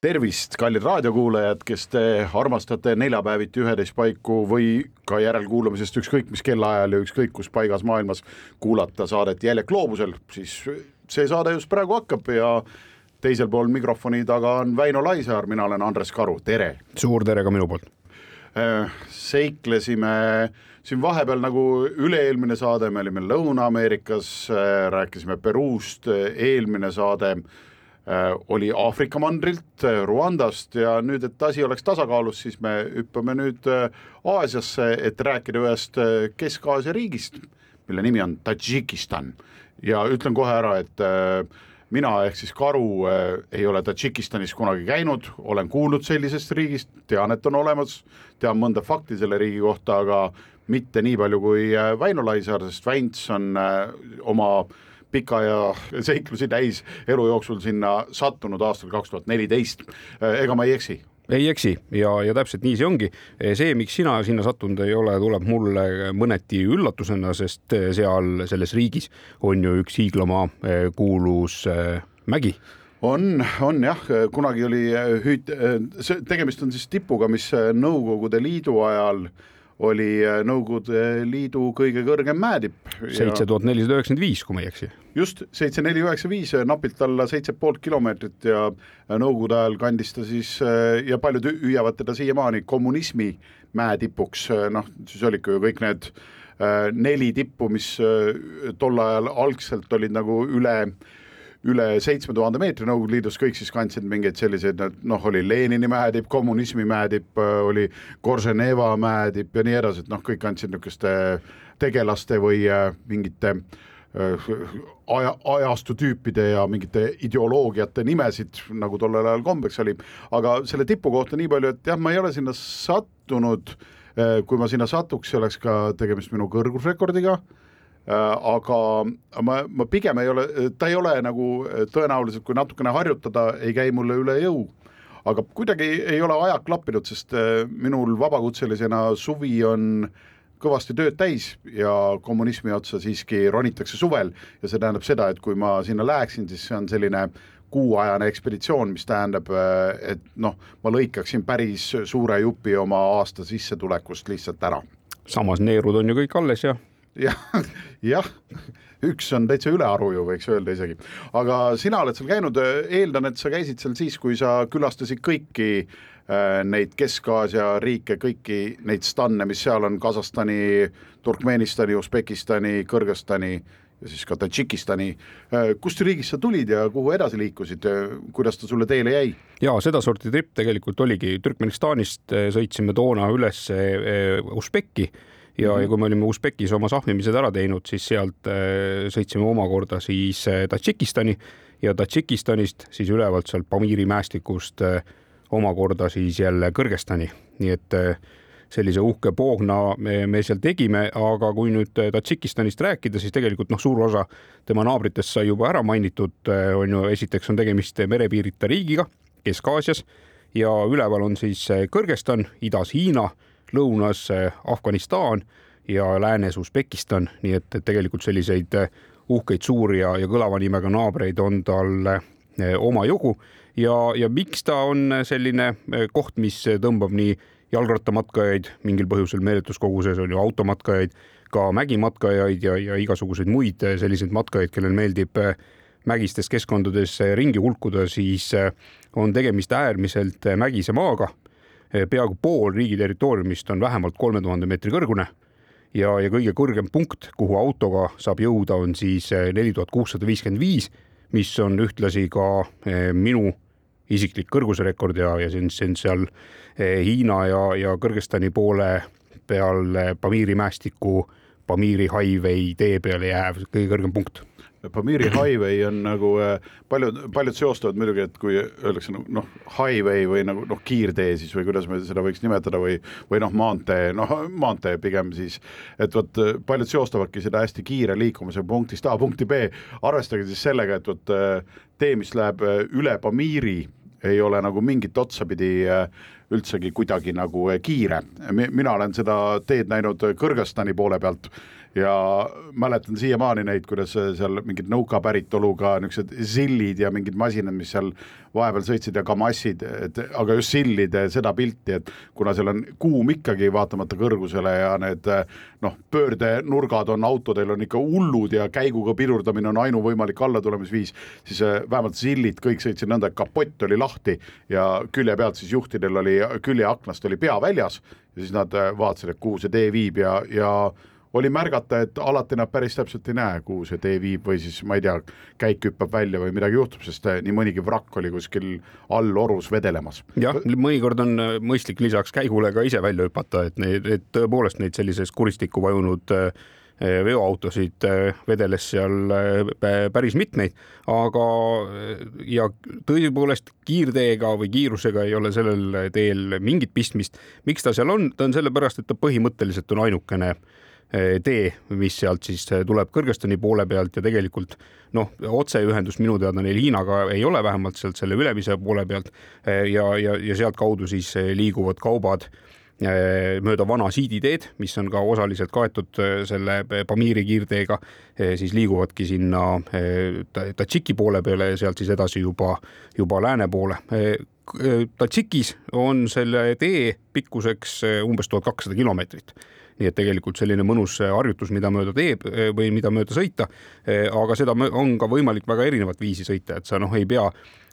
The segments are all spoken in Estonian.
tervist, kallid raadiokuulajad, kes te armastate neljapäeviti üheteist paiku või ka järelkuulamisest ükskõik mis kellaajal ja ükskõik kus paigas maailmas kuulata saadet Jäljed gloobusel, siis see saade just praegu hakkab ja teisel pool mikrofoni taga on Väino Laisaar, mina olen Andres Karu, tere! suur tere ka minu poolt! seiklesime siin vahepeal nagu üle-eelmine saade, me olime Lõuna-Ameerikas, rääkisime Peruust, eelmine saade oli Aafrika mandrilt, Rwandast ja nüüd, et asi oleks tasakaalus, siis me hüppame nüüd Aasiasse, et rääkida ühest Kesk-Aasia riigist, mille nimi on Tadžikistan. Ja ütlen kohe ära, et mina ehk siis Karu ei ole Tadžikistanis kunagi käinud, olen kuulnud sellisest riigist, tean, et on olemas, tean mõnda fakti selle riigi kohta, aga mitte nii palju kui Väino Laisaar, sest Väints on oma pika ja seiklusi täis elu jooksul sinna sattunud aastal kaks tuhat neliteist, ega ma ei eksi? ei eksi ja, ja täpselt nii see ongi. see, miks sina sinna sattunud ei ole, tuleb mulle mõneti üllatusena, sest seal selles riigis on ju üks hiiglama kuulus mägi on, on jah, kunagi oli hüüd-, tegemist on siis tipuga, mis Nõukogude Liidu ajal oli Nõukogude Liidu kõige kõrgem mäetipp. seitse tuhat nelisada üheksakümmend viis, kui ma ei eksi. just, seitse neli üheksa viis, napilt alla seitse pool kilomeetrit ja Nõukogude ajal kandis ta siis ja paljud hüüavad teda siiamaani kommunismi mäetipuks, noh, siis olidki ju kõik need neli tippu, mis tol ajal algselt olid nagu üle üle seitsme tuhande meetri Nõukogude Liidus, kõik siis kandsid mingeid selliseid, noh, oli Lenini mäetipp, kommunismi mäetipp, oli Korženeva mäetipp ja nii edasi, et noh, kõik kandsid niisuguste tegelaste või mingite aja, ajastu tüüpide ja mingite ideoloogiate nimesid, nagu tollel ajal kombeks oli, aga selle tipu kohta nii palju, et jah, ma ei ole sinna sattunud, kui ma sinna satuks, oleks ka tegemist minu kõrgusrekordiga aga ma, ma pigem ei ole, ta ei ole nagu tõenäoliselt, kui natukene harjutada, ei käi mulle üle jõu. aga kuidagi ei ole ajad klappinud, sest minul vabakutselisena suvi on kõvasti tööd täis ja kommunismi otsa siiski ronitakse suvel ja see tähendab seda, et kui ma sinna läheksin, siis see on selline kuuajane ekspeditsioon, mis tähendab, et noh, ma lõikaksin päris suure jupi oma aasta sissetulekust lihtsalt ära. samas neerud on ju kõik alles ja jah, jah, üks on täitsa ülearu ju, võiks öelda isegi. aga sina oled seal käinud, eeldan, et sa käisid seal siis, kui sa külastasid kõiki äh, neid Kesk-Aasia riike, kõiki neid stanne, mis seal on, Kasahstani, Turkmenistani, Usbekistani, Kõrgõzstani ja siis ka Tadžikistani. kust riigist sa tulid ja kuhu edasi liikusid, kuidas ta sulle teele jäi? ja sedasorti trip tegelikult oligi Türkmenistanist, sõitsime toona üles Usbeki ja mm, -hmm. ja kui me olime Usbekis oma sahmimised ära teinud, siis sealt äh, sõitsime omakorda siis äh, Tadžikistani. Ja Tadžikistanist siis ülevalt sealt Pamiri mäestikust äh, omakorda siis jälle Kõrgõzstani, nii et sellise uhke poogna me, me seal tegime, aga kui nüüd Tadžikistanist rääkida, siis tegelikult noh, suur osa tema naabritest sai juba ära mainitud, on ju, esiteks on tegemist merepiirita riigiga Kesk-Aasias ja üleval on siis Kõrgõzstan, idas Hiina lõunas Afganistan ja läänes Usbekistan, nii et, et tegelikult selliseid eh, uhkeid suuri ja, ja kõlava nimega naabreid on tal eh, omajagu. Ja, ja miks ta on selline eh, koht, mis tõmbab nii jalgrattamatkajaid mingil põhjusel meeletus koguses on ju automatkajaid, ka mägimatkajaid ja, ja igasuguseid muid selliseid matkajaid, kellel meeldib mägistes keskkondades ringi hulkuda, siis on tegemist äärmiselt mägise maaga peaaegu pool riigi territooriumist on vähemalt kolme tuhande meetri kõrgune. Ja, ja kõige kõrgem punkt, kuhu autoga saab jõuda, on siis eh, neli tuhat kuussada viiskümmend viis, mis on ühtlasi ka eh, minu isiklik kõrguserekord ja, ja see on, see on seal Hiina ja, ja Kõrgõzstani poole peal Pamiri mäestiku Pamiri highway tee peale jääv kõige kõrgem punkt Pamiri highway on nagu paljud, paljud seostavad muidugi, et kui öeldakse noh, highway või nagu noh, kiirtee siis või kuidas me seda võiks nimetada või, või noh, maantee, noh maantee pigem siis, et vot paljud seostavadki seda hästi kiire liikumise punktist A punkti B, arvestage siis sellega, et vot tee, mis läheb üle Pamiri, ei ole nagu mingit otsapidi üldsegi kuidagi nagu kiire, mina olen seda teed näinud Kõrgõzstani poole pealt ja mäletan siiamaani neid, kuidas seal mingid nõuka päritoluga niisugused zillid ja mingid masinad, mis seal vahepeal sõitsid ja kamassid, et aga just zillide seda pilti, et kuna seal on kuum ikkagi vaatamata kõrgusele ja need noh, pöördenurgad on autodel on ikka hullud ja käiguga pidurdamine on ainuvõimalik allatulemisviis, siis äh, vähemalt zillid kõik sõitsid nõnda, et kapott oli lahti ja külje pealt siis juhtidel oli, küljeaknast oli pea väljas ja siis nad äh, vaatasid, et kuhu see tee viib ja, ja oli märgata, et alati nad päris täpselt ei näe, kuhu see tee viib või siis ma ei tea, käik hüppab välja või midagi juhtub, sest eh, nii mõnigi vrakk oli kuskil all orus vedelemas. jah, mõnikord on eh, mõistlik lisaks käigule ka ise välja hüpata, et neid, et tõepoolest neid sellises kuristikku vajunud eh, veoautosid vedeles seal päris mitmeid, aga ja tõepoolest kiirteega või kiirusega ei ole sellel teel mingit pistmist. miks ta seal on, ta on sellepärast, et ta põhimõtteliselt on ainukene äh, tee, mis sealt siis eh, tuleb Kõrgõzstani poole pealt ja tegelikult noh, otseühendust minu teada neil Hiinaga ei ole, vähemalt sealt selle ülemise poole pealt eh, ja, ja, ja sealtkaudu siis liiguvad kaubad mööda vana siiditeed, mis on ka osaliselt kaetud selle Pamiri kiirteega, siis liiguvadki sinna Tadžiki poole peale ja sealt siis edasi juba, juba lääne poole. Tadžikis on selle tee pikkuseks umbes tuhat kakssada kilomeetrit nii et tegelikult selline mõnus harjutus, mida mööda teeb eh, või mida mööda sõita. Eh, aga seda on ka võimalik väga erinevat viisi sõita, et sa noh, ei pea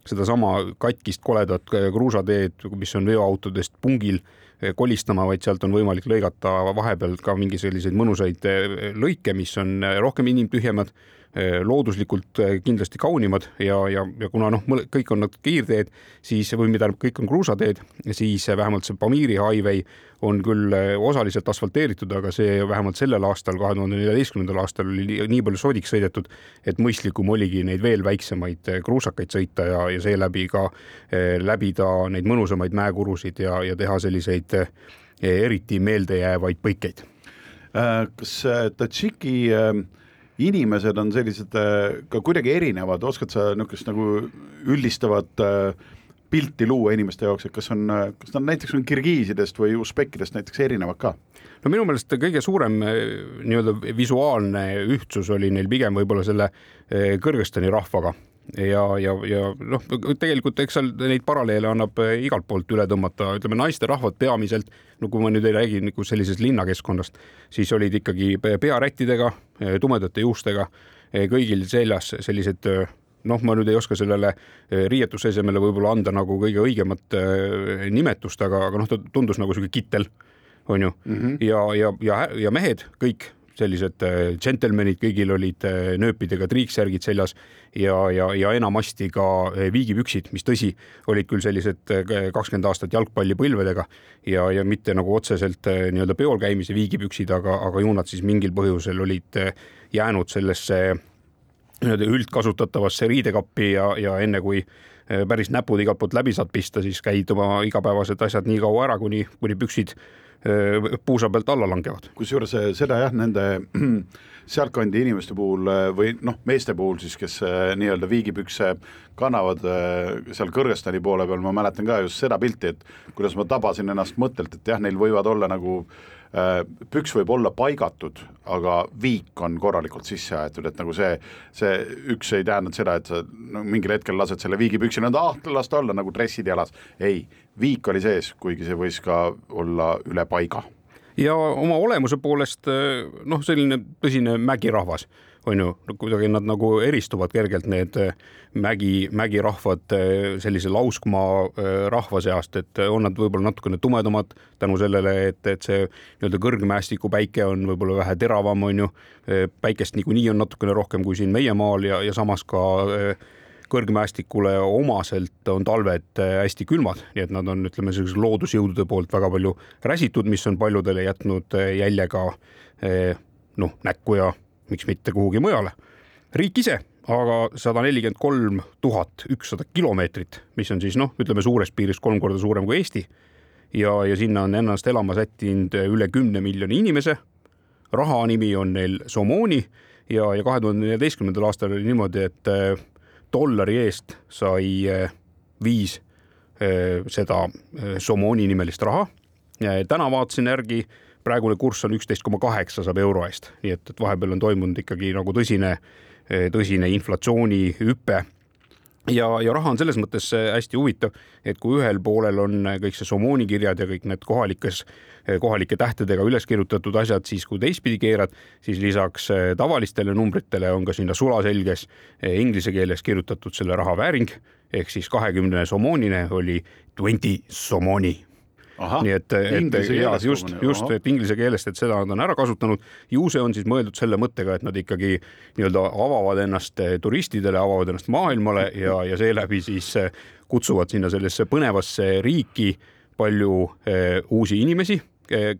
sedasama katkist koledat kruusateed, mis on veoautodest pungil kolistama, vaid sealt on võimalik lõigata vahepeal ka mingi selliseid mõnusaid lõike, mis on rohkem inimtühjemad looduslikult eh, kindlasti kaunimad ja, ja, ja kuna noh, kõik on nad kiirteed, siis või mida kõik on kruusateed, siis vähemalt see Pamiri highway on küll eh, osaliselt asfalteeritud, aga see vähemalt sellel aastal, kahe tuhande neljateistkümnendal aastal oli nii palju sodiks sõidetud, et mõistlikum oligi neid veel väiksemaid kruusakaid sõita ja, ja seeläbi ka läbida neid mõnusamaid mäekurusid ja, ja teha selliseid eriti meeldejäävaid põikeid. Äh, kas Tadžiki äh inimesed on sellised äh, ka kuidagi erinevad, oskad sa niisugust nagu üldistavat äh, pilti luua inimeste jaoks, et kas on, äh, kas nad näiteks on kirgiisidest või usbekkidest näiteks erinevad ka? no minu meelest kõige suurem nii-öelda visuaalne ühtsus oli neil pigem võib-olla selle Kõrgõzstani rahvaga ja, ja, ja noh, tegelikult eks seal neid paralleele annab eh, igalt poolt üle tõmmata, ütleme naisterahvad peamiselt, no kui ma nüüd ei räägi nagu sellisest linnakeskkonnast, siis olid ikkagi pearättidega, eh, tumedate juustega, eh, kõigil seljas sellised noh, ma nüüd ei oska sellele riietusesemele võib-olla anda nagu kõige õigemat nimetust, aga, aga noh, ta tundus nagu sihuke kittel, on ju mm, -hmm. ja, ja, ja, ja mehed kõik sellised džentelmenid, kõigil olid nööpidega triiksärgid seljas ja, ja, ja enamasti ka eh, viigipüksid, mis tõsi, olid küll sellised kakskümmend aastat jalgpallipõlvedega ja, ja mitte nagu otseselt nii-öelda peol käimise viigipüksid, aga, aga ju nad siis mingil põhjusel olid jäänud sellesse nii-öelda üldkasutatavasse riidekappi ja, ja enne kui päris näpud igalt poolt läbi saad pista, siis käid oma igapäevased asjad nii kaua ära, kuni, kuni püksid puusa pealt alla langevad. kusjuures seda jah, nende sealtkandi inimeste puhul äh, või noh, meeste puhul siis, kes äh, nii-öelda viigipükse kannavad äh, seal Kõrgõzstani poole peal, ma mäletan ka just seda pilti, et kuidas ma tabasin ennast mõttelt, et jah, neil võivad olla nagu püks võib olla paigatud, aga viik on korralikult sisse aetud, et nagu see, see üks ei tähendanud seda, et sa no, mingil hetkel lased selle viigipüksi nõnda, ah, las ta olla nagu dressid jalas. ei, viik oli sees, kuigi see võis ka olla üle paiga ja oma olemuse poolest eh, noh, selline tõsine mägirahvas on ju, kuidagi nad nagu eristuvad kergelt, need eh, mägi, mägirahvad eh, sellise lauskmaa rahva seast, et on nad võib-olla natukene tumedamad tänu sellele, et, et see nii-öelda kõrgmäestiku päike on võib-olla vähe teravam, on ju. päikest niikuinii on natukene rohkem kui siin meie maal ja, ja samas ka äh, kõrgmäestikule omaselt on talved äh, hästi külmad, nii et nad on, ütleme, sellise loodusjõudude poolt väga palju räsitud, mis on paljudele jätnud äh, jälje ka äh, noh näkku ja miks mitte kuhugi mujale. riik ise aga sada nelikümmend kolm tuhat ükssada kilomeetrit, mis on siis noh, ütleme suures piiris kolm korda suurem kui Eesti. ja, ja sinna on ennast elama sättinud üle kümne miljoni inimese. raha nimi on neil Somoni ja, ja kahe tuhande neljateistkümnendal aastal oli niimoodi, et äh, dollari eest sai äh, viis äh, seda Somoni nimelist raha. täna vaatasin järgi praegune kurss on üksteist koma kaheksa saab euro eest, nii et, et vahepeal on toimunud ikkagi nagu tõsine tõsine inflatsioonihüpe. Ja, ja raha on selles mõttes eh, hästi huvitav, et kui ühel poolel on eh, kõik see Somooni kirjad ja kõik need kohalikes, kohalike tähtedega üles kirjutatud asjad, siis kui teistpidi keerad, siis lisaks tavalistele numbritele on ka sinna sulaselges inglise keeles kirjutatud selle raha vääring. Ehk siis kahekümne somoonine oli twenty somoni nii et, et ja just, just, et inglise keelest, et seda nad on ära kasutanud. ju see on siis mõeldud selle mõttega, et nad ikkagi nii-öelda avavad ennast eh, turistidele, avavad ennast maailmale ja, ja seeläbi siis eh, kutsuvad sinna sellesse põnevasse riiki palju eh, uusi inimesi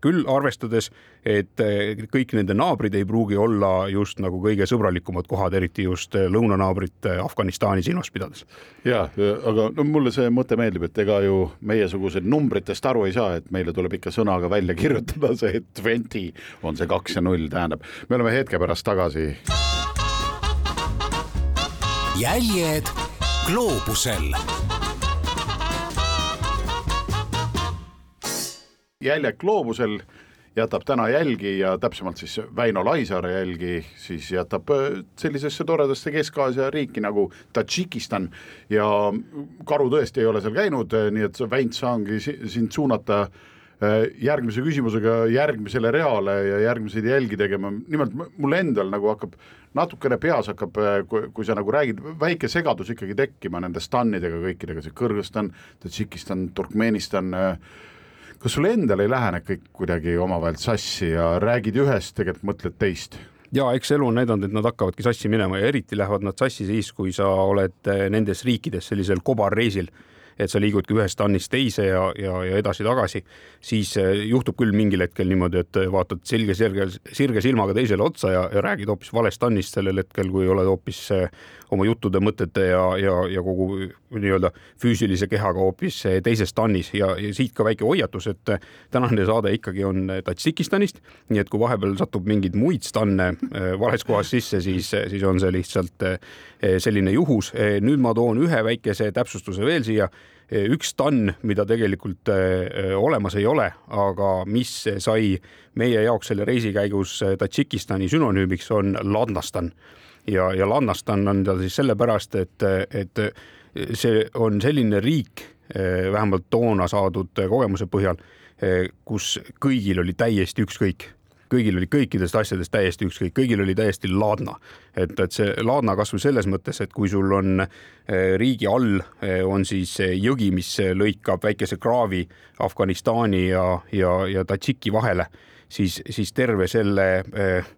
küll arvestades, et eh, kõik nende naabrid ei pruugi olla just nagu kõige sõbralikumad kohad, eriti just eh, lõunanaabrit Afganistani silmas pidades. ja, aga no mulle see mõte meeldib, et ega ju meiesugused numbritest aru ei saa, et meile tuleb ikka sõnaga välja kirjutada see, et twenty on see kaks ja null, tähendab, me oleme hetke pärast tagasi. jäljed gloobusel jäljed gloobusel jätab täna jälgi ja täpsemalt siis Väino Laisaare jälgi, siis jätab äh, sellisesse toredasse Kesk-Aasia riiki nagu Tadžikistan. Ja karu tõesti ei ole seal käinud, äh, nii et Väint saangi sind suunata äh, järgmise küsimusega järgmisele reale ja järgmiseid jälgi tegema, nimelt mul endal nagu hakkab natukene peas hakkab, kui, kui sa nagu räägid, väike segadus ikkagi tekkima nende stannidega kõikidega, see Kõrgõzstan, Tadžikistan, Turkmenistan äh,, kas sul endal ei lähe need kõik kuidagi omavahel sassi ja räägid ühest, tegelikult mõtled teist? ja eks elu on näidanud, et nad hakkavadki sassi minema ja eriti lähevad nad sassi siis, kui sa oled eh, nendes riikides sellisel kobarreisil et sa liigudki ühest tannist teise ja, ja, ja edasi-tagasi, siis eh, juhtub küll mingil hetkel niimoodi, et vaatad selge, sirge, sirge silmaga teisele otsa ja, ja räägid hoopis valest tannist sellel hetkel, kui oled hoopis eh, oma juttude, mõtete ja, ja, ja kogu nii-öelda füüsilise kehaga hoopis eh, teises tannis ja, ja siit ka väike hoiatus, et tänane saade ikkagi on Tadžikistanist, nii et kui vahepeal satub mingeid muid stanne vales kohas sisse, siis, siis on see lihtsalt selline juhus. nüüd ma toon ühe väikese täpsustuse veel siia üks tann, mida tegelikult olemas ei ole, aga mis sai meie jaoks selle reisi käigus Tadžikistani sünonüümiks, on Ladnastan. Ja, ja Ladnastan on ta siis sellepärast, et, et see on selline riik, äh, vähemalt toona saadud kogemuse põhjal, kus kõigil oli täiesti ükskõik kõigil oli kõikidest asjadest täiesti ükskõik, kõigil oli täiesti laadna. et, et see laadna kasvõi selles mõttes, et kui sul on eh, riigi all eh, on siis jõgi, mis lõikab väikese kraavi Afganistani ja, ja, ja Tadžiki vahele, siis, siis terve selle eh,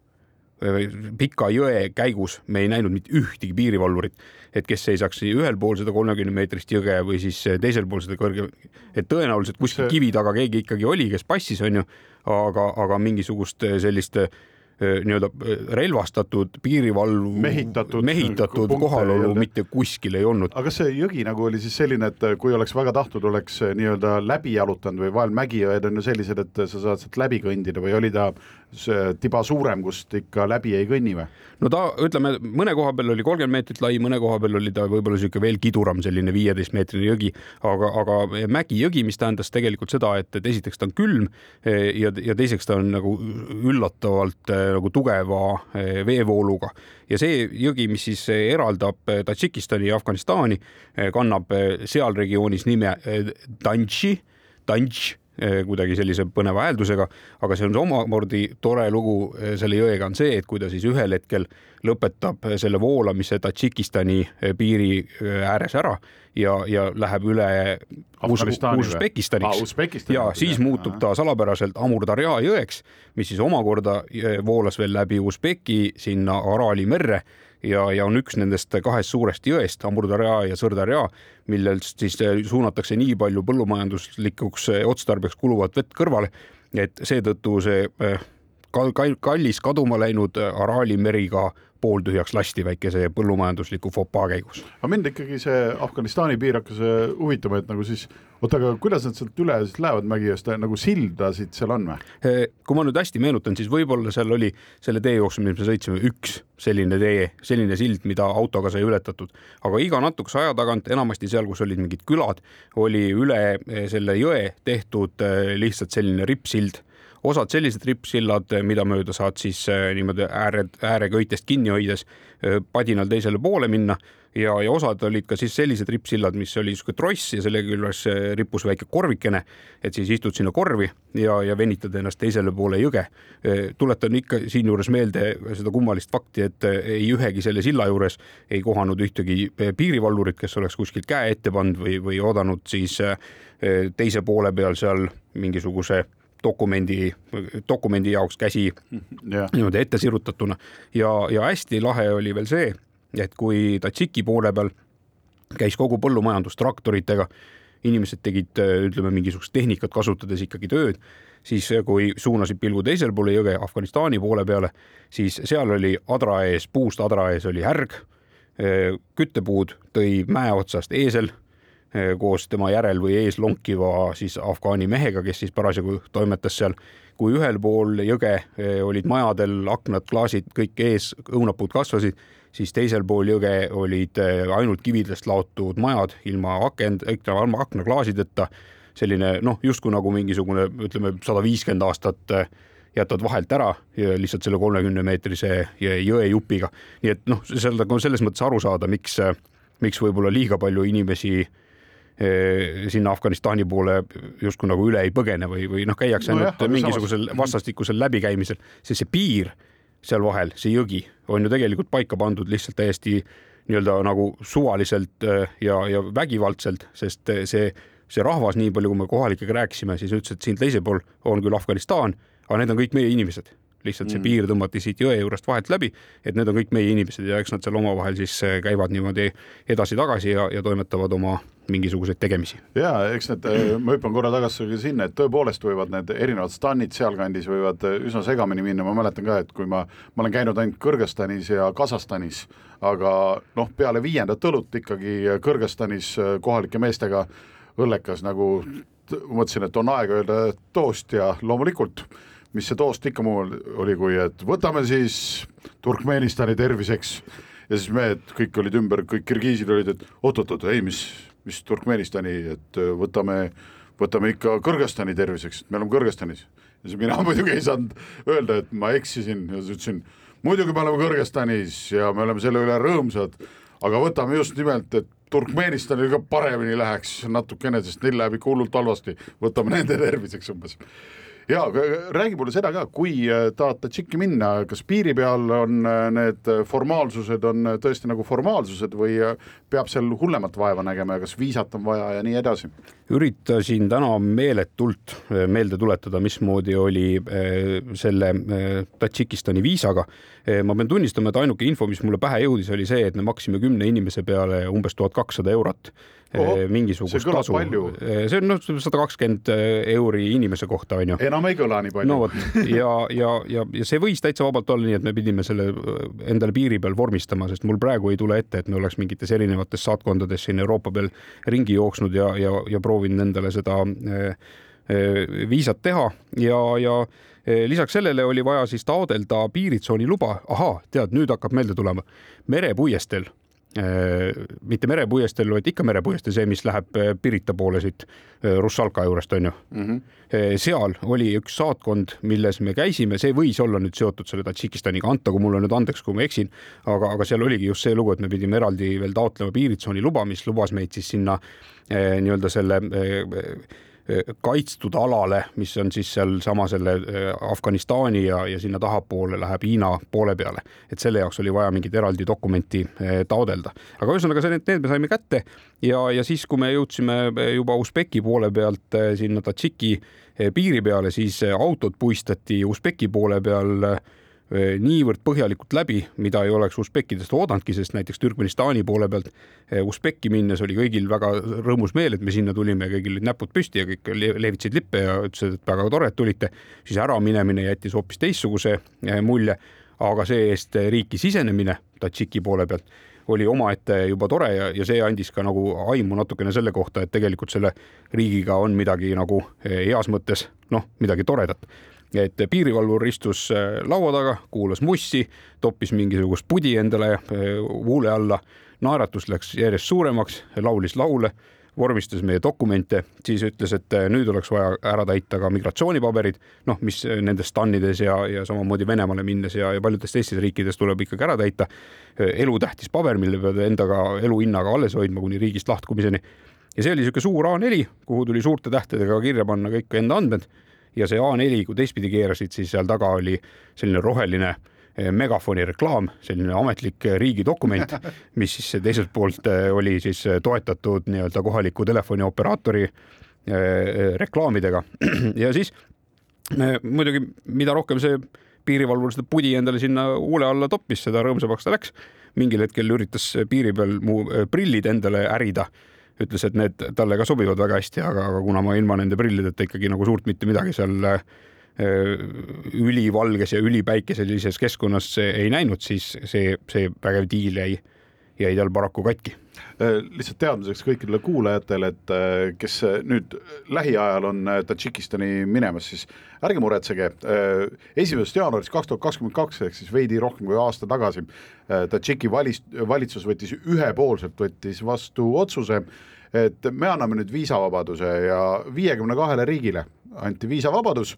pika jõe käigus me ei näinud mitte ühtegi piirivalvurit, et kes seisaks ühel pool seda kolmekümne meetrist jõge või siis teisel pool seda kõrge, et tõenäoliselt kuskil kivi taga keegi ikkagi oli, kes passis, onju, aga, aga mingisugust sellist Äh, nii-öelda äh, relvastatud piirivalv, mehitatud, mehitatud kohalolu mitte kuskil ei olnud. aga kas see jõgi nagu oli siis selline, et äh, kui oleks väga tahtnud, oleks nii-öelda läbi jalutanud või vahel mägijõed on ju sellised, et sa saad sealt läbi kõndida või oli ta see tiba suurem, kust ikka läbi ei kõnni või? no ta, ütleme, mõne koha peal oli kolmkümmend meetrit lai, mõne koha peal oli ta võib-olla niisugune veel kiduram, selline viieteistmeetrine jõgi, aga, aga mägijõgi, mis tähendas tegelikult seda, et, et esiteks ta on külm ja, ja teiseks ta on nagu üllatavalt nagu tugeva eh, veevooluga. Ja see jõgi, mis siis eh, eraldab eh, Tadžikistani ja Afganistani, kannab seal regioonis nime Danši, Danš kuidagi sellise põneva hääldusega, aga see on omamoodi tore lugu selle jõega on see, et kui ta siis ühel hetkel lõpetab selle voolamise Tadžikistani piiri ääres ära ja, ja läheb üle Usbekistaniks. Ah, ja siis muutub ta salapäraselt Amur-Darja jõeks, mis siis omakorda voolas veel läbi Usbeki sinna Araali merre ja, ja on üks nendest kahest suurest jõest, Amur-Darja ja Sõrdarja, millest siis suunatakse nii palju põllumajanduslikuks otstarbeks kuluvat vett kõrvale, et seetõttu see kallis kaduma läinud Araali meriga pooltühjaks lasti väikese põllumajandusliku fopaa käigus. aga mind ikkagi see Afganistani piir hakkas äh, huvitama, et nagu siis oota, aga kuidas nad sealt üle siis lähevad mägi eest, nagu sildasid seal on või? kui ma nüüd hästi meenutan, siis võib-olla seal oli selle tee jooksul, mis me sõitsime, üks selline tee, selline sild, mida autoga sai ületatud, aga iga natukese aja tagant, enamasti seal, kus olid mingid külad, oli üle selle jõe tehtud lihtsalt selline rippsild osad sellised rippsillad, mida mööda saad siis äh, niimoodi ääre, ääreköitest kinni hoides äh, padinal teisele poole minna ja, ja osad olid ka siis sellised rippsillad, mis oli niisugune tross ja selle küljes rippus väike korvikene, et siis istud sinna korvi ja, ja venitad ennast teisele poole jõge. tuletan ikka siinjuures meelde seda kummalist fakti, et ei ühegi selle silla juures ei kohanud ühtegi piirivalvurit, kes oleks kuskilt käe ette pannud või, või oodanud siis teise poole peal seal mingisuguse dokumendi, dokumendi jaoks käsi yeah. niimoodi ette sirutatuna ja, ja hästi lahe oli veel see, et kui Tatsiki poole peal käis kogu põllumajandus traktoritega, inimesed tegid, ütleme, mingisugust tehnikat kasutades ikkagi tööd, siis kui suunasid pilgu teisele poole jõge Afganistani poole peale, siis seal oli adra ees, puust adra ees oli härg, küttepuud tõi mäe otsast eesel koos tema järel või ees lonkiva siis afgaani mehega, kes siis parasjagu toimetas seal. kui ühel pool jõge eh, olid majadel aknad, klaasid kõik ees, õunapuud kasvasid, siis teisel pool jõge olid eh, ainult kividest laotud majad ilma akend, aknaklaasideta. selline noh, justkui nagu mingisugune ütleme, sada viiskümmend aastat jätad vahelt ära lihtsalt selle kolmekümne meetrise jõejupiga. nii et noh, seal on selles mõttes aru saada, miks, miks võib-olla liiga palju inimesi Eh, sinna Afganistani poole justkui nagu üle ei põgene või, või noh, käiakse no ainult mingisugusel samas... vastastikusel läbikäimisel, sest see piir seal vahel, see jõgi on ju tegelikult paika pandud lihtsalt täiesti nii-öelda nagu suvaliselt eh, ja, ja vägivaldselt, sest eh, see, see rahvas, nii palju kui me kohalikega rääkisime, siis ütles, et siin teisel pool on küll Afganistan, aga need on kõik meie inimesed lihtsalt see mm. piir tõmmati siit jõe juurest vahelt läbi, et need on kõik meie inimesed ja eks nad seal omavahel siis käivad niimoodi edasi-tagasi ja, ja toimetavad oma mingisuguseid tegemisi. ja eks need, äh, ma hüppan korra tagasi sinna, et tõepoolest võivad need erinevad stannid sealkandis võivad äh, üsna segamini minna, ma mäletan ka, et kui ma, ma olen käinud ainult Kõrgõzstanis ja Kasahstanis, aga noh, peale viiendat õlut ikkagi Kõrgõzstanis äh, kohalike meestega õllekas nagu mõtlesin, et on aeg öelda toost ja loomulikult mis see toost ikka muu oli, kui et võtame siis Turkmenistani terviseks ja siis mehed kõik olid ümber, kõik kirgiisid olid, et oot-oot-oot, ei, mis, mis Turkmenistani, et äh, võtame, võtame ikka Kõrgõzstani terviseks, me oleme Kõrgõzstanis. ja siis mina muidugi ei saanud öelda, et ma eksisin ja siis ütlesin, muidugi me oleme Kõrgõzstanis ja me oleme selle üle rõõmsad, aga võtame just nimelt, et Turkmenistanil ka paremini läheks natukene, sest neil läheb ikka hullult halvasti, võtame nende terviseks umbes ja räägi mulle seda ka, kui äh, tahad Tadžiki minna, kas piiri peal on äh, need formaalsused on tõesti nagu formaalsused või äh, peab seal hullemat vaeva nägema ja kas viisat on vaja ja nii edasi? üritasin täna meeletult meelde tuletada, mismoodi oli selle Tadžikistani viisaga. ma pean tunnistama, et ainuke info, mis mulle pähe jõudis, oli see, et me maksime kümne inimese peale umbes tuhat kakssada eurot Oho, mingisugust tasu. see on noh, sada kakskümmend euri inimese kohta on ju. enam ei kõla nii palju. no vot ja, ja, ja, ja see võis täitsa vabalt olla nii, et me pidime selle endale piiri peal vormistama, sest mul praegu ei tule ette, et me oleks mingites erinevates saatkondades siin Euroopa peal ringi jooksnud ja, ja, ja proovinud endale seda viisat teha ja, ja lisaks sellele oli vaja siis taodelda piiritsooni luba, ahaa, tead, nüüd hakkab meelde tulema, merepuiesteel mitte merepuiesteel, vaid ikka merepuiesteel, see, mis läheb äh, Pirita poole siit äh, Russalka juurest, on ju mm. -hmm. seal oli üks saatkond, milles me käisime, see võis olla nüüd seotud selle Tadžikistaniga, antagu mulle nüüd andeks, kui ma eksin, aga, aga seal oligi just see lugu, et me pidime eraldi veel taotlema piiritsooni luba, mis lubas meid siis sinna nii-öelda selle kaitstud alale, mis on siis sealsama selle äh, Afganistani ja, ja sinna tahapoole läheb Hiina poole peale. et selle jaoks oli vaja mingit eraldi dokumenti äh, taodelda. aga ühesõnaga, see, need me saime kätte ja, ja siis, kui me jõudsime juba Usbeki poole pealt sinna Tadžiki piiri peale, siis autod puistati Usbeki poole peal niivõrd põhjalikult läbi, mida ei oleks usbekkidest oodanudki, sest näiteks Türkmenistani poole pealt Usbekki minnes oli kõigil väga rõõmus meel, et me sinna tulime, kõigil olid näpud püsti ja kõik lehvitasid lippe ja ütlesid, et väga tore, et tulite. siis äraminemine jättis hoopis teistsuguse mulje, aga see-eest riiki sisenemine Tadžiki poole pealt oli omaette juba tore ja, ja see andis ka nagu aimu natukene selle kohta, et tegelikult selle riigiga on midagi nagu heas mõttes noh, midagi toredat et piirivalvur istus äh, laua taga, kuulas mussi, toppis mingisugust pudi endale äh, huule alla, naeratus läks järjest suuremaks, laulis laule, vormistas meie dokumente, siis ütles, et äh, nüüd oleks vaja ära täita ka migratsioonipaberid, noh, mis nendes TAN-ides ja, ja samamoodi Venemaale minnes ja, ja paljudes teistes riikides tuleb ikkagi ära täita. elutähtis paber, mille pead endaga eluhinnaga alles hoidma kuni riigist lahkumiseni. ja see oli niisugune suur A4, kuhu tuli suurte tähtedega kirja panna kõik enda andmed ja see A4, kui teistpidi keerasid, siis seal taga oli selline roheline eh, megafoni reklaam, selline ametlik eh, riigi dokument, mis siis teiselt poolt eh, oli siis toetatud nii-öelda kohaliku telefonioperaatori reklaamidega ja siis muidugi, mida rohkem see piirivalvur seda pudi endale sinna huule alla toppis, seda rõõmsamaks ta läks. mingil hetkel üritas piiri peal mu prillid endale ärida ütles, et need talle ka sobivad väga hästi, aga, aga kuna ma ilma nende prillideta ikkagi nagu suurt mitte midagi seal äh, ülivalges ja ülipäikeselises keskkonnas ei näinud, siis see, see vägev diil jäi, jäi tal paraku katki lihtsalt teadmiseks kõikidele kuulajatele, et äh, kes nüüd lähiajal on Tadžikistani minemas, siis ärge muretsege, esimesest jaanuarist kaks tuhat kakskümmend kaks ehk siis veidi rohkem kui aasta tagasi Tadžiki valis, valitsus võttis ühepoolselt, võttis vastu otsuse, et me anname nüüd viisavabaduse ja viiekümne kahele riigile anti viisavabadus,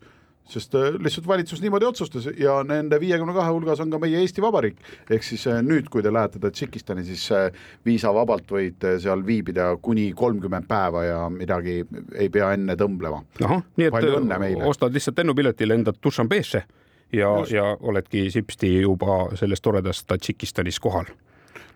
sest äh, lihtsalt valitsus niimoodi otsustas ja nende viiekümne kahe hulgas on ka meie Eesti Vabariik. ehk siis äh, nüüd, kui te lähete Tadžikistani, siis äh, viisavabalt võite seal viibida kuni kolmkümmend päeva ja midagi ei pea enne tõmblema. ahah, nii et ostad lihtsalt lennupileti, lendad Dušanbeesse ja, ja oledki sipsti juba selles toredas Tadžikistanis kohal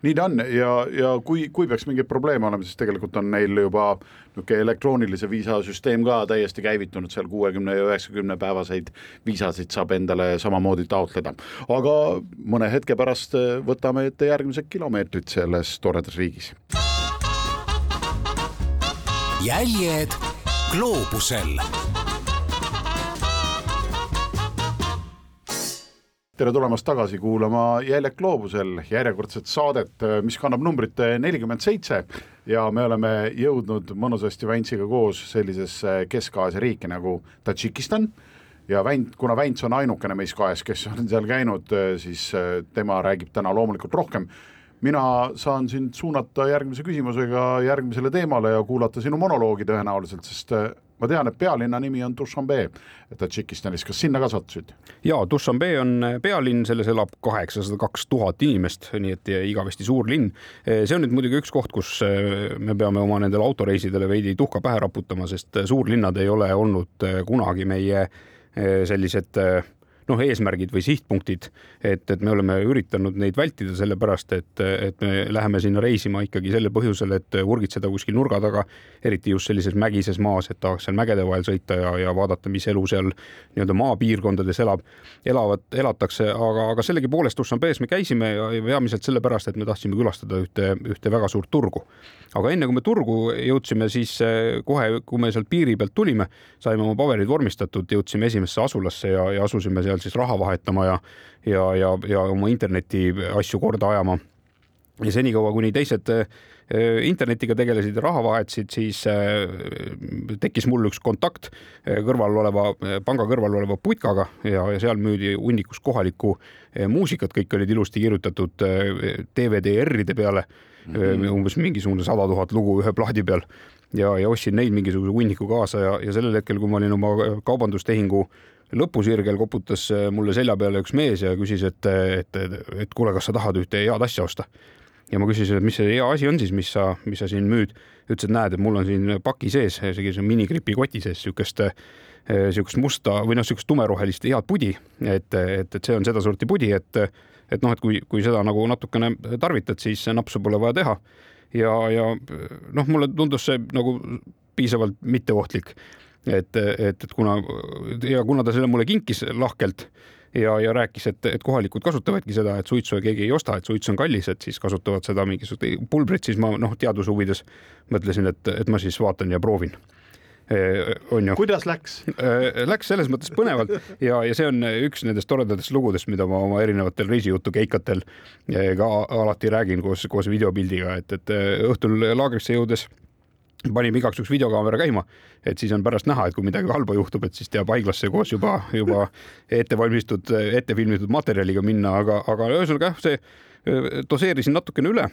nii ta on ja, ja kui, kui peaks mingeid probleeme olema, siis tegelikult on neil juba niisugune elektroonilise viisasüsteem ka täiesti käivitunud, seal kuuekümne ja üheksakümne päevaseid viisasid saab endale samamoodi taotleda. aga mõne hetke pärast võtame ette järgmised kilomeetrid selles toredas riigis. jäljed gloobusel tere tulemast tagasi kuulama Jäljak gloobusel järjekordset saadet, mis kannab numbrit nelikümmend seitse ja me oleme jõudnud mõnusasti Väntsiga koos sellisesse Kesk-Aasia riiki nagu Tadžikistan ja Vänt, kuna Vänts on ainukene meist kahest, kes on seal käinud, siis tema räägib täna loomulikult rohkem. mina saan sind suunata järgmise küsimusega järgmisele teemale ja kuulata sinu monoloogi tõenäoliselt, sest ma tean, et pealinna nimi on Dušanbe Tadžikistanis, kas sinna ka sattusid? ja Dušanbe on pealinn, selles elab kaheksasada kaks tuhat inimest, nii et igavesti suur linn. see on nüüd muidugi üks koht, kus me peame oma nendele autoreisidele veidi tuhka pähe raputama, sest suurlinnad ei ole olnud kunagi meie sellised noh, eesmärgid või sihtpunktid, et, et me oleme üritanud neid vältida, sellepärast et, et me läheme sinna reisima ikkagi sellel põhjusel, et urgitseda kuskil nurga taga, eriti just sellises mägises maas, et tahaks seal mägede vahel sõita ja, ja vaadata, mis elu seal nii-öelda maapiirkondades elab, elavad, elatakse, aga, aga sellegipoolest Dushanbe's me käisime ja peamiselt sellepärast, et me tahtsime külastada ühte, ühte väga suurt turgu. aga enne kui me turgu jõudsime, siis eh, kohe, kui me sealt piiri pealt tulime, saime oma paberid vormistatud, jõudsime esimesse asulasse ja, ja asusime seal siis raha vahetama ja, ja, ja, ja oma interneti asju korda ajama. ja senikaua, kuni teised äh, internetiga tegelesid ja raha vahetasid, siis äh, tekkis mul üks kontakt äh, kõrval oleva, panga kõrval oleva putkaga ja, ja seal müüdi hunnikus kohalikku muusikat, kõik olid ilusti kirjutatud DVD-R-ide peale mm, -hmm. umbes mingisugune sada tuhat lugu ühe plaadi peal ja, ja ostsin neid mingisuguse hunniku kaasa ja, ja sellel hetkel, kui ma olin oma kaubandustehingu lõpusirgel koputas äh, mulle selja peale üks mees ja küsis, et, et, et, kuule, kas sa tahad ühte head asja osta. ja ma küsisin, et mis see hea asi on siis, mis sa, mis sa siin müüd. ütles, et näed, et mul on siin paki sees, sellise minigripi koti sees siukest, siukest musta või noh, siukest tumerohelist head pudi, et, et, et see on sedasorti pudi, et, et noh, et kui, kui seda nagu natukene tarvitad, siis napsu pole vaja teha. ja, ja noh, mulle tundus see nagu piisavalt mitteohtlik et, et, et kuna ja kuna ta selle mulle kinkis lahkelt ja, ja rääkis, et, et kohalikud kasutavadki seda, et suitsu keegi ei osta, et suits on kallis, et siis kasutavad seda mingisugust pulbrit, siis ma noh, teaduse huvides mõtlesin, et, et ma siis vaatan ja proovin on ju. kuidas läks? Läks selles mõttes põnevalt ja, ja see on üks nendest toredatest lugudest, mida ma oma erinevatel reisijutu keikatel ka alati räägin koos, koos videopildiga, et, et õhtul laagrisse jõudes panime igaks juhuks videokaamera käima, et siis on pärast näha, et kui midagi halba juhtub, et siis teab haiglasse koos juba, juba ette valmistatud, ette filmitud materjaliga minna, aga, aga ühesõnaga jah, see doseerisin natukene üle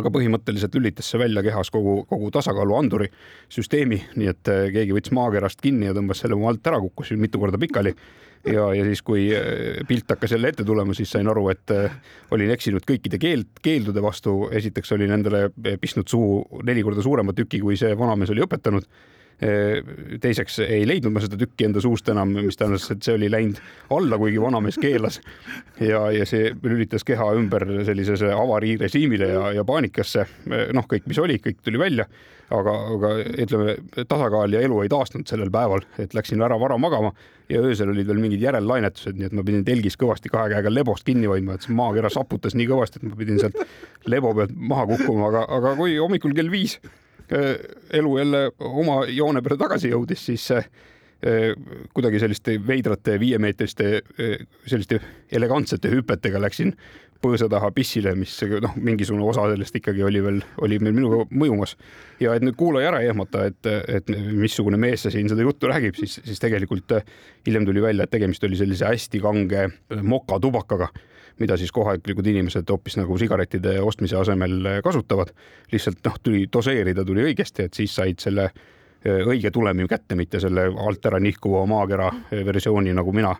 aga põhimõtteliselt lülitas see välja kehas kogu, kogu tasakaaluanduri süsteemi, nii et äh, keegi võttis maakerast kinni ja tõmbas selle mu alt ära, kukkus mitu korda pikali. ja, ja siis, kui äh, pilt hakkas jälle ette tulema, siis sain aru, et äh, olin eksinud kõikide keeld, keeldude vastu. esiteks olin endale pistnud suhu neli korda suurema tüki, kui see vanamees oli õpetanud teiseks ei leidnud ma seda tükki enda suust enam, mis tähendas, et see oli läinud alla, kuigi vanamees keelas. ja, ja see lülitas keha ümber sellisesse avariirežiimile ja, ja paanikasse. noh, kõik, mis oli, kõik tuli välja, aga, aga ütleme, tasakaal ja elu ei taastunud sellel päeval, et läksin ära vara magama ja öösel olid veel mingid järellainetused, nii et ma pidin telgis kõvasti kahe käega lebost kinni hoidma, et see maakera saputas nii kõvasti, et ma pidin sealt lebo pealt maha kukkuma, aga, aga kui hommikul kell viis elu jälle oma joone peale tagasi jõudis, siis äh, kuidagi selliste veidrate viiemeetriste äh, selliste elegantsete hüpetega läksin põõsa taha pissile, mis noh, mingisugune osa sellest ikkagi oli veel, oli meil minuga mõjumas. ja et nüüd kuulaja ära ei ehmata, et, et missugune mees see siin seda juttu räägib, siis, siis tegelikult hiljem tuli välja, et tegemist oli sellise hästi kange mokatubakaga mida siis kohalikud inimesed hoopis nagu sigarettide ostmise asemel kasutavad. lihtsalt noh, tuli doseerida tuli õigesti, et siis said selle äh, õige tulemi kätte, mitte selle alt ära nihkuva maakera äh, versiooni, nagu mina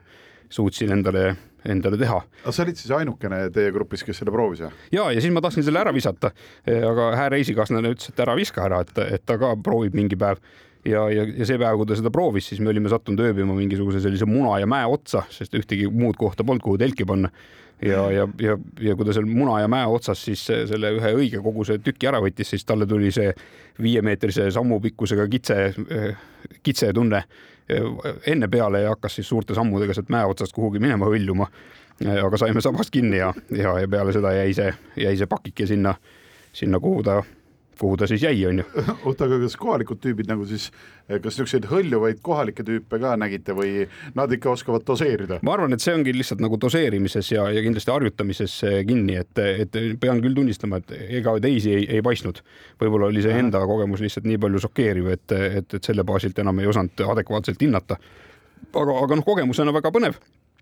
suutsin endale, endale teha. aga sa olid siis ainukene teie grupis, kes selle proovis, jah? ja, ja siis ma tahtsin selle ära visata, aga hää reisikaaslane ütles, et ära viska ära, et, et ta ka proovib mingi päev ja, ja, ja see päev, kui ta seda proovis, siis me olime sattunud ööbima mingisuguse sellise muna ja mäe otsa, sest ühtegi muud kohta polnud, kuhu telki panna ja, ja, ja, ja kui ta seal muna ja mäe otsas siis selle ühe õige koguse tüki ära võttis, siis talle tuli see viiemeetrise sammu pikkusega kitse, kitsetunne enne peale ja hakkas siis suurte sammudega sealt mäe otsast kuhugi minema hõljuma. aga saime sabast kinni ja, ja, ja peale seda jäi see, jäi see pakike sinna, sinna, kuhu ta kuhu ta siis jäi, on ju. oota, aga kas kohalikud tüübid nagu siis, kas niisuguseid hõljuvaid kohalikke tüüpe ka nägite või nad ikka oskavad doseerida? ma arvan, et see ongi lihtsalt nagu doseerimises ja, ja kindlasti harjutamises kinni, et, et pean küll tunnistama, et ega teisi ei, ei paistnud. võib-olla oli see enda kogemus lihtsalt nii palju šokeeriv, et, et, et selle baasilt enam ei osanud adekvaatselt hinnata. aga, aga noh, kogemusena väga põnev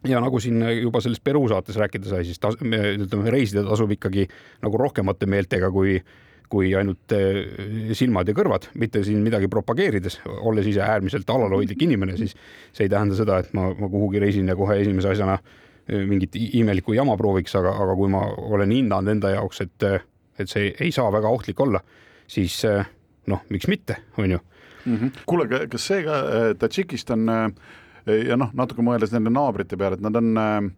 ja nagu siin juba selles Peruu saates rääkida sai, siis tas, ütleme, reisida tasub ikkagi nagu rohkemate meeltega kui kui ainult eh, silmad ja kõrvad, mitte siin midagi propageerides, olles ise äärmiselt alalhoidlik inimene, siis see ei tähenda seda, et ma, ma kuhugi reisin ja kohe esimese asjana eh, mingit imelikku jama prooviks, aga, aga kui ma olen hinnanud enda jaoks, et, et see ei saa väga ohtlik olla, siis eh, noh, miks mitte, on ju. Mm -hmm.. kuule, kas see ka Tadžikistan ja noh, natuke mõeldes nende naabrite peale, et nad on Äh,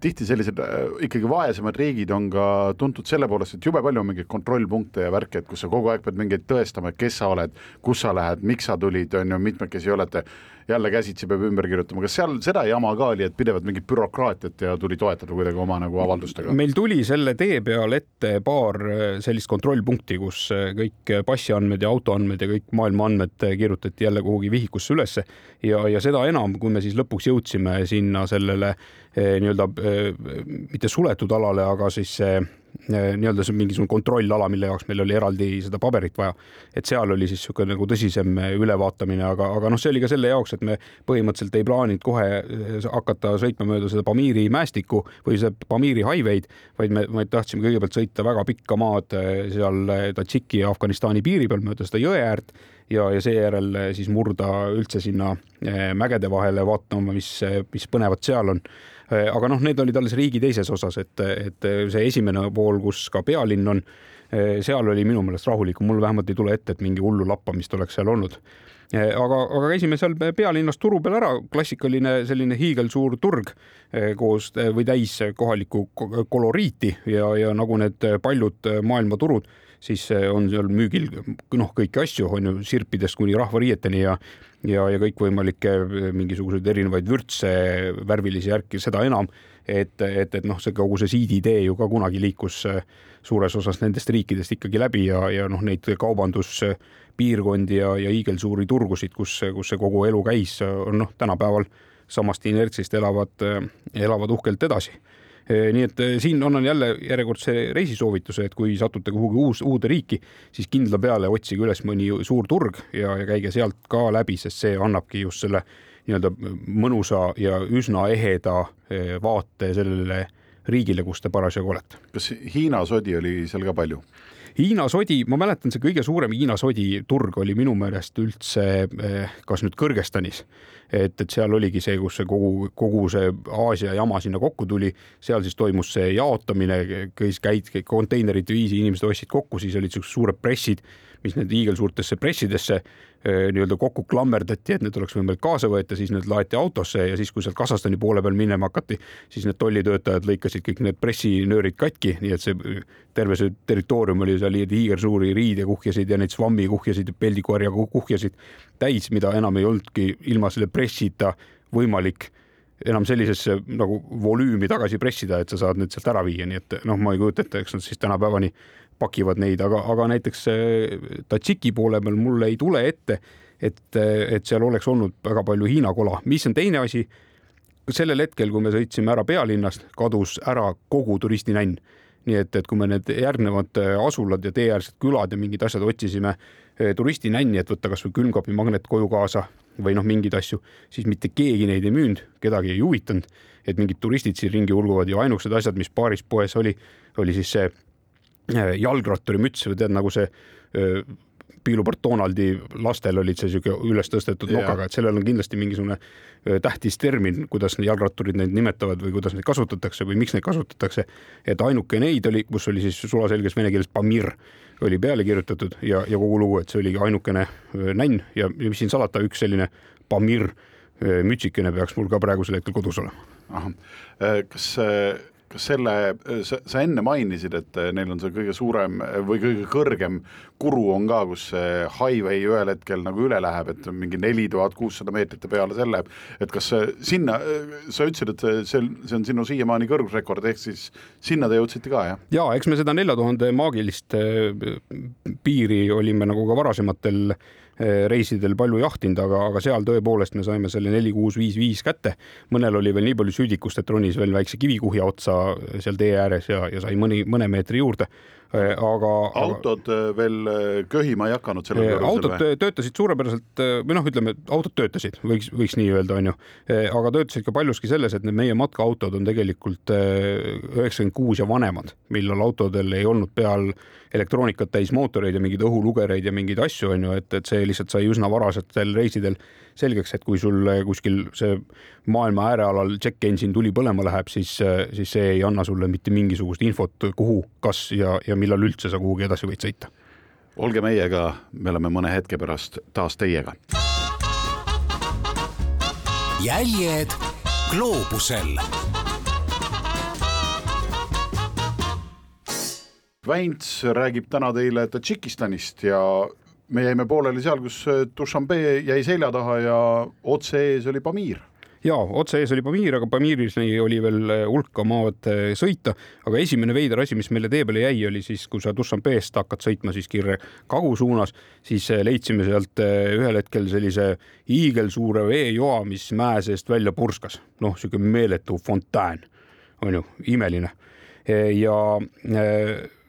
tihti sellised äh, ikkagi vaesemad riigid on ka tuntud selle poolest, et jube palju on mingeid kontrollpunkte ja värke, et kus sa kogu aeg pead mingeid tõestama, et kes sa oled, kus sa lähed, miks sa tulid, on ju, mitmekesi olete. Jälle käsitsi peab ümber kirjutama, kas seal seda jama ka oli, et pidevalt mingit bürokraatiat ja tuli toetada kuidagi oma nagu avaldustega? meil tuli selle tee peal ette paar äh, sellist kontrollpunkti, kus äh, kõik passiandmed ja autoandmed ja kõik maailma andmed kirjutati jälle kuhugi vihikusse ülesse. Ja, ja seda enam, kui me siis lõpuks jõudsime sinna sellele eh, nii-öelda eh, mitte suletud alale, aga siis see Äh, nii-öelda see mingisugune kontrollala, mille jaoks meil oli eraldi seda paberit vaja. et seal oli siis niisugune nagu tõsisem ülevaatamine, aga, aga noh, see oli ka selle jaoks, et me põhimõtteliselt ei plaaninud kohe hakata sõitma mööda seda Pamiri mäestikku või seda Pamiri highway'd, vaid me, me tahtsime kõigepealt sõita väga pikka maad seal Tadžiki ja Afganistani piiri peal mööda seda jõe äärt ja, ja seejärel siis murda üldse sinna mägede vahele vaatama, mis, mis põnevat seal on aga noh, need olid alles riigi teises osas, et, et see esimene pool, kus ka pealinn on, äh, seal oli minu meelest rahulikum, mul vähemalt ei tule ette, et mingi hullu lappamist oleks seal olnud. Äh, aga, aga käisime seal pealinnas turu peal ära, klassikaline selline hiigelsuur turg koos või täis kohalikku koloriiti ja, ja nagu need paljud maailmaturud, siis on seal müügil noh, kõiki asju on ju sirpidest kuni rahvariieteni ja ja, ja kõikvõimalikke mingisuguseid erinevaid vürtse, värvilisi järki, seda enam, et, et, et noh, see kogu see siiditee ju ka kunagi liikus suures osas nendest riikidest ikkagi läbi ja, ja noh, neid kaubanduspiirkondi ja, ja hiigelsuuri turgusid, kus, kus see kogu elu käis, on noh, tänapäeval samast inertsist elavad, elavad uhkelt edasi nii et siin annan jälle järjekordse reisisoovituse, et kui satute kuhugi uus, uude riiki, siis kindla peale otsige üles mõni suur turg ja, ja käige sealt ka läbi, sest see annabki just selle nii-öelda mõnusa ja üsna eheda vaate sellele riigile, kus te parasjagu olete. kas Hiina sodi oli seal ka palju? Hiina sodi, ma mäletan, see kõige suurem Hiina sodi turg oli minu meelest üldse kas nüüd Kõrgõzstanis. Et, et seal oligi see, kus see kogu, kogu see Aasia jama sinna kokku tuli, seal siis toimus see jaotamine, käis, käid konteinerite viisi, inimesed ostsid kokku, siis olid siuksed suured pressid, mis need hiigelsuurtesse pressidesse nii-öelda kokku klammerdati, et need oleks võimalik kaasa võtta, siis need laeti autosse ja siis, kui sealt Kasahstani poole peal minema hakati, siis need tollitöötajad lõikasid kõik need pressinöörid katki, nii et see terve see territoorium oli seal hiigelsuuri riidekuhjasid ja neid svammikuhjasid ja peldikoerja kuhjasid täis, mida enam ei olnudki ilma selle pressita võimalik enam sellisesse nagu volüümi tagasi pressida, et sa saad need sealt ära viia, nii et noh, ma ei kujuta ette, eks nad siis tänapäevani pakivad neid, aga, aga näiteks Tadžiki poole peal mulle ei tule ette, et, et seal oleks olnud väga palju Hiina kola, mis on teine asi. sellel hetkel, kui me sõitsime ära pealinnast, kadus ära kogu turistinänn. nii et, et kui me need järgnevad asulad ja teeäärsed külad ja mingid asjad otsisime turistinänni, et võtta kasvõi külmkapimagnet koju kaasa või noh, mingeid asju, siis mitte keegi neid ei müünud, kedagi ei huvitanud, et mingid turistid siin ringi ulguvad ja ainukesed asjad, mis paaris poes oli, oli siis see Äh, jalgratturi müts või tead nagu see äh, piilupart Donaldi lastel olid see sihuke üles tõstetud nokaga, et sellel on kindlasti mingisugune äh, tähtis termin, kuidas jalgratturid neid nimetavad või kuidas neid kasutatakse või miks neid kasutatakse. et ainuke neid oli, kus oli siis sulaselges vene keeles Pamir oli peale kirjutatud ja, ja kogu lugu, et see oligi ainukene nänn ja, mis siin salata, üks selline Pamir mütsikene peaks mul ka praegusel hetkel kodus olema. kas kas selle, sa, sa enne mainisid, et neil on see kõige suurem või kõige kõrgem kuru on ka, kus see highway ühel hetkel nagu üle läheb, et mingi neli tuhat kuussada meetrit ja peale selle, et kas sinna, sa ütlesid, et see, see on sinu siiamaani kõrgusrekord, ehk siis sinna te jõudsite ka, jah? ja eks me seda nelja tuhande maagilist eh, piiri olime nagu ka varasematel Eh, reisidel palju jahtinud, aga, aga seal tõepoolest me saime selle neli, kuus, viis, viis kätte. mõnel oli veel nii palju südikust, et ronis veel väikse kivikuhja otsa seal tee ääres ja, ja sai mõni, mõne meetri juurde eh, aga. autod. Eh, veel köhima ei hakanud selle kõrval? autod või? töötasid suurepäraselt või noh, ütleme, autod töötasid, võiks, võiks nii öelda, onju. aga töötasid ka paljuski selles, et need meie matkaautod on tegelikult üheksakümmend kuus ja vanemad, millal autodel ei olnud peal elektroonikat täis mootoreid ja mingeid õhulugereid ja mingeid asju, on ju, et, et see lihtsalt sai üsna varasetel reisidel selgeks, et kui sul kuskil see maailma äärealal check engine tuli põlema läheb, siis, siis see ei anna sulle mitte mingisugust infot, kuhu, kas ja, ja millal üldse sa kuhugi edasi võid sõita. olge meiega, me oleme mõne hetke pärast taas teiega. jäljed gloobusel Väints räägib täna teile Tadžikistanist ja me jäime pooleli seal, kus Dušanbe jäi selja taha ja otse ees oli Pamir. Ja otse ees oli Pamir, aga Pamiris oli veel hulka maad sõita, aga esimene veider asi, mis meile tee peale jäi, oli siis, kui sa Dushanbeest hakkad sõitma siis kiire kagu suunas, siis leidsime sealt ühel hetkel sellise hiigelsuure veejoa, mis mäe seest välja purskas, noh, sihuke meeletu fontään, on ju, imeline. Ja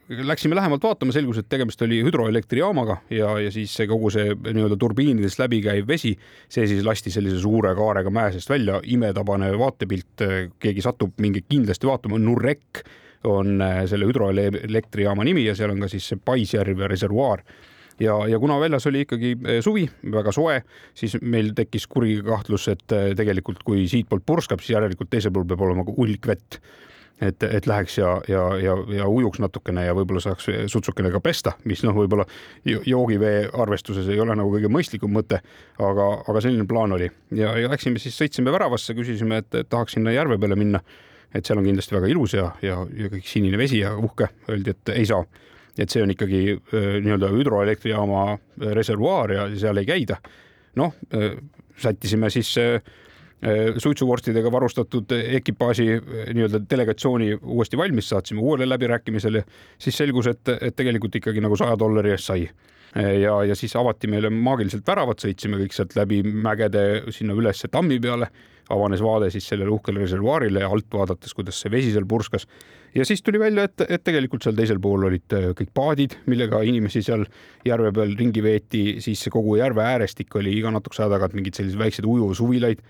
läksime lähemalt vaatama, selgus, et tegemist oli hüdroelektrijaamaga ja, ja siis see kogu see nii-öelda turbiinidest läbi käiv vesi, see siis lasti sellise suure kaarega mäe seest välja, imetabane vaatepilt, keegi satub mingi kindlasti vaatama, Nurek on äh, selle hüdroelektrijaama nimi ja seal on ka siis see paisjärv ja reservuaar. Ja, ja kuna väljas oli ikkagi äh, suvi, väga soe, siis meil tekkis kuri kahtlus, et äh, tegelikult kui siitpoolt purskab, siis järelikult teisel pool peab olema hulk vett et, et läheks ja, ja, ja, ja ujuks natukene ja võib-olla saaks sutsukene ka pesta, mis noh, võib-olla joogivee arvestuses ei ole nagu kõige mõistlikum mõte, aga, aga selline plaan oli ja, ja läksime siis, sõitsime väravasse, küsisime, et, tahaks sinna järve peale minna. et seal on kindlasti väga ilus ja, ja, ja kõik sinine vesi ja uhke, öeldi, et ei saa. et see on ikkagi nii-öelda hüdroelektrijaama reservuaar ja seal ei käida noh, sättisime siis suitsuvorstidega varustatud ekipaaži nii-öelda delegatsiooni uuesti valmis, saatsime uuele läbirääkimisele, siis selgus, et, et tegelikult ikkagi nagu saja dollari eest sai ja, ja siis avati meile maagiliselt väravad, sõitsime kõik sealt läbi mägede sinna ülesse tammi peale, avanes vaade siis sellele uhkele reservuaarile ja alt vaadates, kuidas see vesi seal purskas. ja siis tuli välja, et, et tegelikult seal teisel pool olid äh, kõik paadid, millega inimesi seal järve peal ringi veeti, siis kogu järve äärestik oli iga natukese aja tagant mingeid selliseid väikseid ujuvsuvilaid,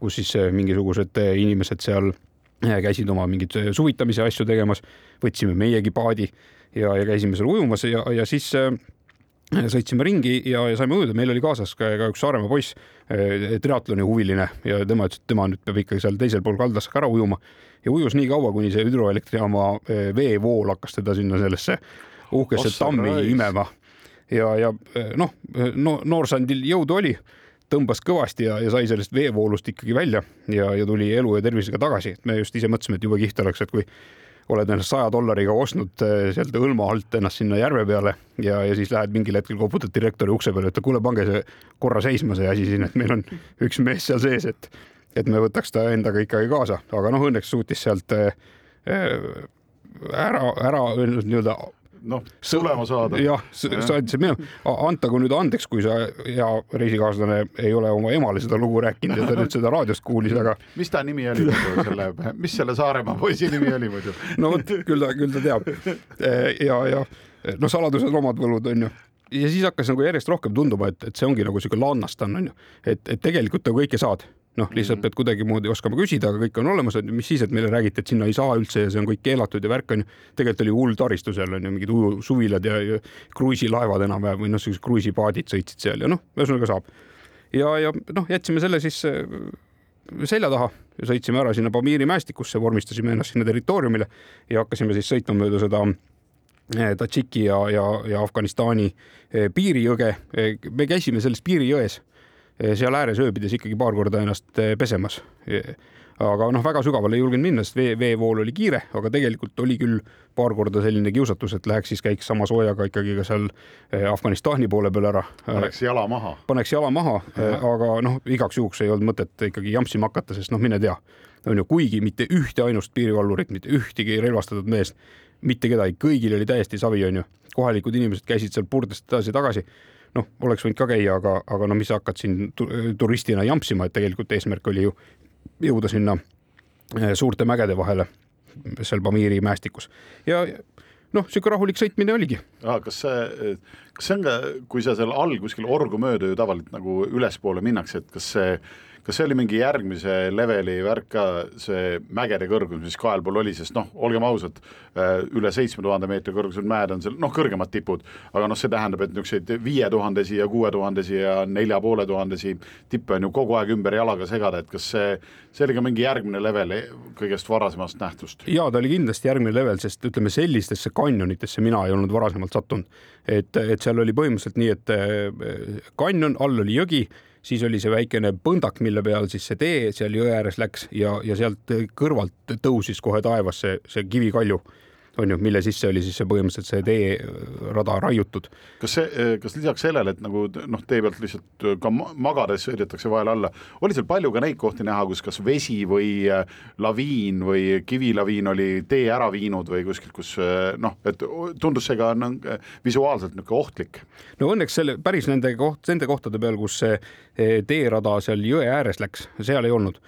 kus siis äh, mingisugused äh, inimesed seal käisid oma mingeid suvitamise asju tegemas, võtsime meiegi paadi ja, ja käisime seal ujumas ja, ja siis sõitsime ringi ja, ja saime ujuda, meil oli kaasas ka, ka üks Saaremaa poiss, triatloni huviline ja tema ütles, et tema nüüd peab ikkagi seal teisel pool kaldasse ka ära ujuma. Ja ujus nii kaua, kuni see hüdroelektrijaama veevool hakkas teda sinna sellesse uhkesse tammi imema. ja, ja noh no,, noorsandil jõudu oli, tõmbas kõvasti ja, ja sai sellest veevoolust ikkagi välja ja, ja tuli elu ja tervisega tagasi, et me just ise mõtlesime, et jube kihvt oleks, et kui oled ennast saja dollariga ostnud eh, sealt hõlma alt ennast sinna järve peale ja, ja siis lähed mingil hetkel koputad direktori ukse peale, ütled kuule, pange see korra seisma, see asi siin, et meil on üks mees seal sees, et, et me võtaks ta endaga ikkagi kaasa, aga noh, õnneks suutis sealt eh, eh, ära, ära nii-öelda noh, tulema saada. jah, sa andsid minema, antagu nüüd andeks, kui sa hea reisikaaslane ei ole oma emale seda lugu rääkinud ja ta nüüd seda raadiost kuulis, aga mis ta nimi oli muidu selle, mis selle Saaremaa poisi nimi oli muidu? no vot, küll ta, küll ta teab. ja, ja no saladused omad võlud on ju ja siis hakkas nagu järjest rohkem tunduma, et, et see ongi nagu sihuke laannastan on ju, et, et tegelikult nagu kõike saad, noh, lihtsalt pead kuidagimoodi oskama küsida, aga kõik on olemas, et mis siis, et meile räägiti, et sinna ei saa üldse ja see on kõik keelatud ja värk on ju. tegelikult oli hull taristu seal on ju mingid ujusuvilad ja, ja kruiisilaevad enam-vähem või noh, sellised kruiisipaadid sõitsid seal ja noh, ühesõnaga saab. ja, ja noh, jätsime selle siis äh, selja taha ja sõitsime ära sinna Pamiri mäestikusse, vormistasime ennast sinna territooriumile ja hakkasime siis sõitma mööda seda eh, Tadžiki ja, ja, ja Afganistani eh, piirijõge. me käisime selles piirijões seal ääres ööbides ikkagi paar korda ennast eh, pesemas. aga noh, väga sügavale ei julgenud minna, sest vee, veevool oli kiire, aga tegelikult oli küll paar korda selline kiusatus, et läheks siis käiks sama soojaga ikkagi ka seal eh, Afganistani poole peal ära. paneks jala maha. paneks jala maha, aga noh, igaks juhuks ei olnud mõtet ikkagi jampsima hakata, sest noh, mine tea, on ju, kuigi mitte ühte ainust piirivalvurit, mitte ühtegi relvastatud meest, mitte kedagi, kõigil oli täiesti savi, on ju. kohalikud inimesed käisid seal purdest edasi-tagasi. noh, oleks võinud ka käia, aga, aga no mis sa hakkad siin tu- turistina jampsima, et tegelikult eesmärk oli ju jõuda sinna eh, suurte mägede vahele seal Pamiri mäestikus. Ja noh, sihuke rahulik sõitmine oligi. Kas see, kas see on ka, kui sa seal all kuskil orgu mööda ju tavaliselt nagu ülespoole minnakse, et kas see, kas see oli mingi järgmise leveli värk ka, see mägede kõrgus, mis kahel pool oli, sest noh, olgem ausad, üle seitsme tuhande meetri kõrgused mäed on seal noh, kõrgemad tipud, aga noh, see tähendab, et niisuguseid viie tuhandesi ja kuue tuhandesi ja nelja poole tuhandesi tippe on ju kogu aeg ümber jalaga segada, et kas see, see oli ka mingi järgmine level kõigest varasemast nähtust? ja ta oli kindlasti järgmine level, sest ütleme, sellistesse kanjonitesse mina ei olnud varasemalt sattunud. et, et seal oli põhimõtteliselt nii, et eh, kanjon, all oli jõgi, siis oli see väikene põndak, mille peal siis see tee seal jõe ääres läks ja, ja sealt kõrvalt tõusis kohe taevasse see kivikalju on ju, mille sisse oli siis see põhimõtteliselt see teerada raiutud kas see, kas lisaks sellele, et nagu noh, tee pealt lihtsalt ka ma- magades sõidetakse vahel alla, oli seal palju ka neid kohti näha, kus kas vesi või äh, laviin või kivilaviin oli tee ära viinud või kuskilt, kus äh, noh, et tundus see ka noh, visuaalselt niisugune ohtlik. no õnneks selle päris nende koht, nende kohtade peal, kus see teerada seal jõe ääres läks, seal ei olnud.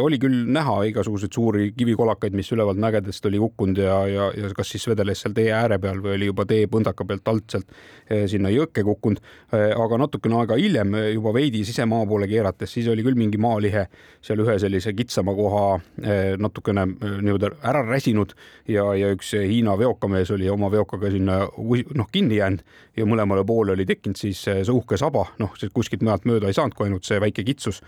Oli küll näha igasuguseid suuri kivikolakaid, mis ülevalt mägedest oli kukkunud ja, ja, ja kas siis vedeles seal tee ääre peal või oli juba tee põndaka pealt alt sealt eh, sinna jõkke kukkunud. aga natukene aega hiljem juba veidi sisemaa poole keerates, siis oli küll mingi maalihe seal ühe sellise kitsama koha natukene nii-öelda ära räsinud ja, ja üks Hiina veokamees oli oma veokaga sinna noh kinni jäänud ja mõlemale poole oli tekkinud siis see uhke saba, noh, kuskilt mujalt mööda ei saanud, kui ainult see väike kitsus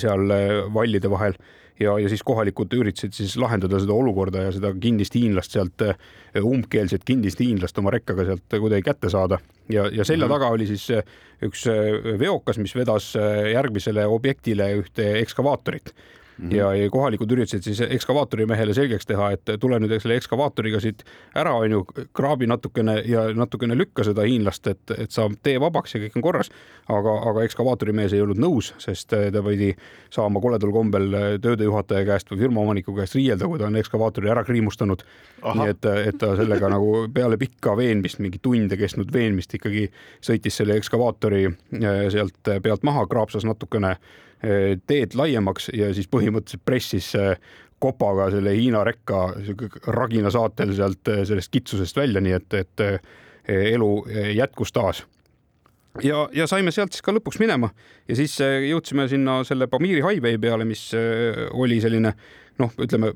seal eh, vallide vahel. Ja, ja siis kohalikud üritasid siis lahendada seda olukorda ja seda kinnist hiinlast sealt, umbkeelset kinnist hiinlast oma rekkaga sealt kuidagi kätte saada. Ja, ja selja mm -hmm. taga oli siis eh, üks eh, veokas, mis vedas eh, järgmisele objektile ühte ekskavaatorit mm -hmm. ja, kohalikud üritasid siis ekskavaatori mehele selgeks teha, et tule nüüd selle ekskavaatoriga siit ära, onju, kraabi natukene ja natukene lükka seda hiinlast, et, et saab tee vabaks ja kõik on korras. aga, aga ekskavaatori mees ei olnud nõus, sest ta pidi saama koledal kombel töödejuhataja käest või firma omaniku käest riielda, kui ta on ekskavaatori ära kriimustanud. nii et, et ta sellega nagu peale pikka veenmist, mingi tunde kestnud veenmist ikkagi sõitis selle ekskavaatori sealt pealt maha, kraapsas natukene teed laiemaks ja siis põhimõtteliselt pressis äh, kopaga selle Hiina rekka ragina saatel sealt sellest kitsusest välja, nii et, et elu jätkus taas ja, ja saime sealt siis ka lõpuks minema ja siis jõudsime sinna selle Pamiri highway peale, mis oli selline noh, ütleme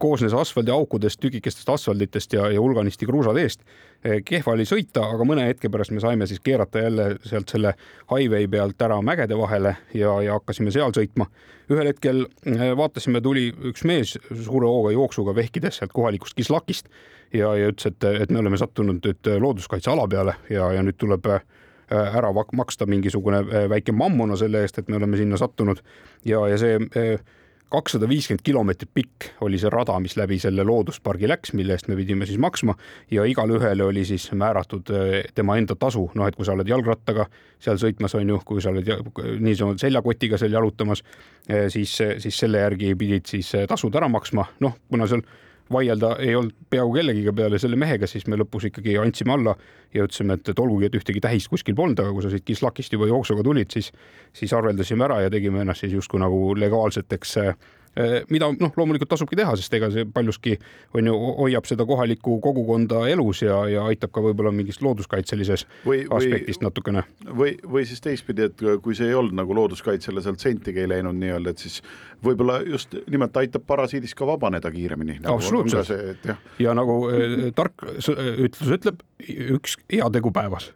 koosnes asfaldiaukudest, tükikestest asfalditest ja, ja hulganisti kruusateest. kehva oli sõita, aga mõne hetke pärast me saime siis keerata jälle sealt selle highway pealt ära mägede vahele ja, ja hakkasime seal sõitma. ühel hetkel vaatasime, tuli üks mees suure hooga jooksuga vehkides sealt kohalikust Kislakist ja, ja ütles, et, et me oleme sattunud nüüd looduskaitseala peale ja, ja nüüd tuleb eh, ära maksta mingisugune eh, väike mammona selle eest, et me oleme sinna sattunud. Ja, ja see kakssada viiskümmend kilomeetrit pikk oli see rada, mis läbi selle looduspargi läks, mille eest me pidime siis maksma. Ja igale ühele oli siis määratud tema enda tasu, noh, et kui sa oled jalgrattaga seal sõitmas, on ju, kui sa oled niisama seljakotiga seal jalutamas, siis, siis selle järgi pidid siis tasud ära maksma, noh, kuna seal vaielda ei olnud peaaegu kellegiga peale selle mehega, siis me lõpus ikkagi andsime alla ja ütlesime, et, et olgugi, et ühtegi tähist kuskil polnud, aga kui sa siit Kislakist juba jooksuga tulid, siis, siis arveldasime ära ja tegime ennast siis justkui nagu legaalseteks Eh, mida noh, loomulikult tasubki teha, sest ega see paljuski on ju, hoiab seda kohalikku kogukonda elus ja, ja aitab ka võib-olla mingist looduskaitselises või, aspektist või, natukene. või, või siis teistpidi, et kui see ei olnud nagu looduskaitsele sealt sentigi ei läinud nii-öelda, et siis võib-olla just nimelt aitab parasiidist ka vabaneda kiiremini nagu. absoluutselt. ja nagu äh, tark ütlus ütleb, üks heategu päevas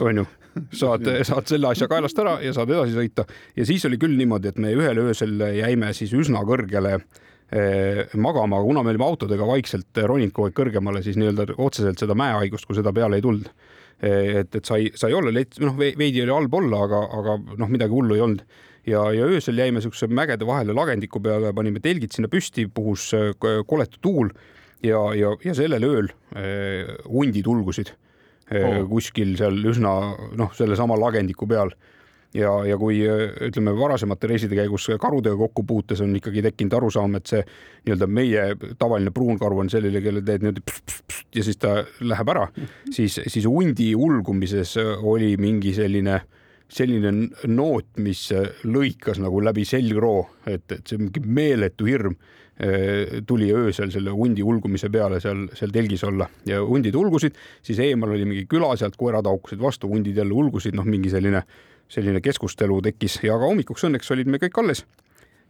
on ju saad, saad selle asja kaelast ära ja saad edasi sõita. ja siis oli küll niimoodi, et me ühel öösel jäime siis üsna kõrgele eh, magama, kuna me olime autodega vaikselt roninud kogu aeg kõrgemale, siis nii-öelda otseselt seda mäehaigust, kui seda peale ei tulnud. Eh, et, et sai, sai olla, noh, veidi oli halb olla, aga, aga noh, midagi hullu ei olnud. Ja, ja öösel jäime siukse mägede vahele lagendiku peale, panime telgid sinna püsti, puhus eh, koletu tuul ja, ja, ja sellel ööl eh, hundid ulgusid oh. kuskil seal üsna noh, sellesama lagendiku peal ja, ja kui ütleme, varasemate reiside käigus karudega kokku puutes on ikkagi tekkinud arusaam, et see nii-öelda meie tavaline pruunkaru on selline, kelle teed niimoodi ja siis ta läheb ära, siis, siis hundi ulgumises oli mingi selline selline noot, mis lõikas nagu läbi selgroo, et, et see mingi meeletu hirm tuli öösel selle hundi ulgumise peale seal, seal telgis olla ja hundid ulgusid, siis eemal oli mingi küla, sealt koerad haukusid vastu, hundid jälle ulgusid, noh, mingi selline, selline keskustelu tekkis ja ka hommikuks õnneks olid me kõik alles.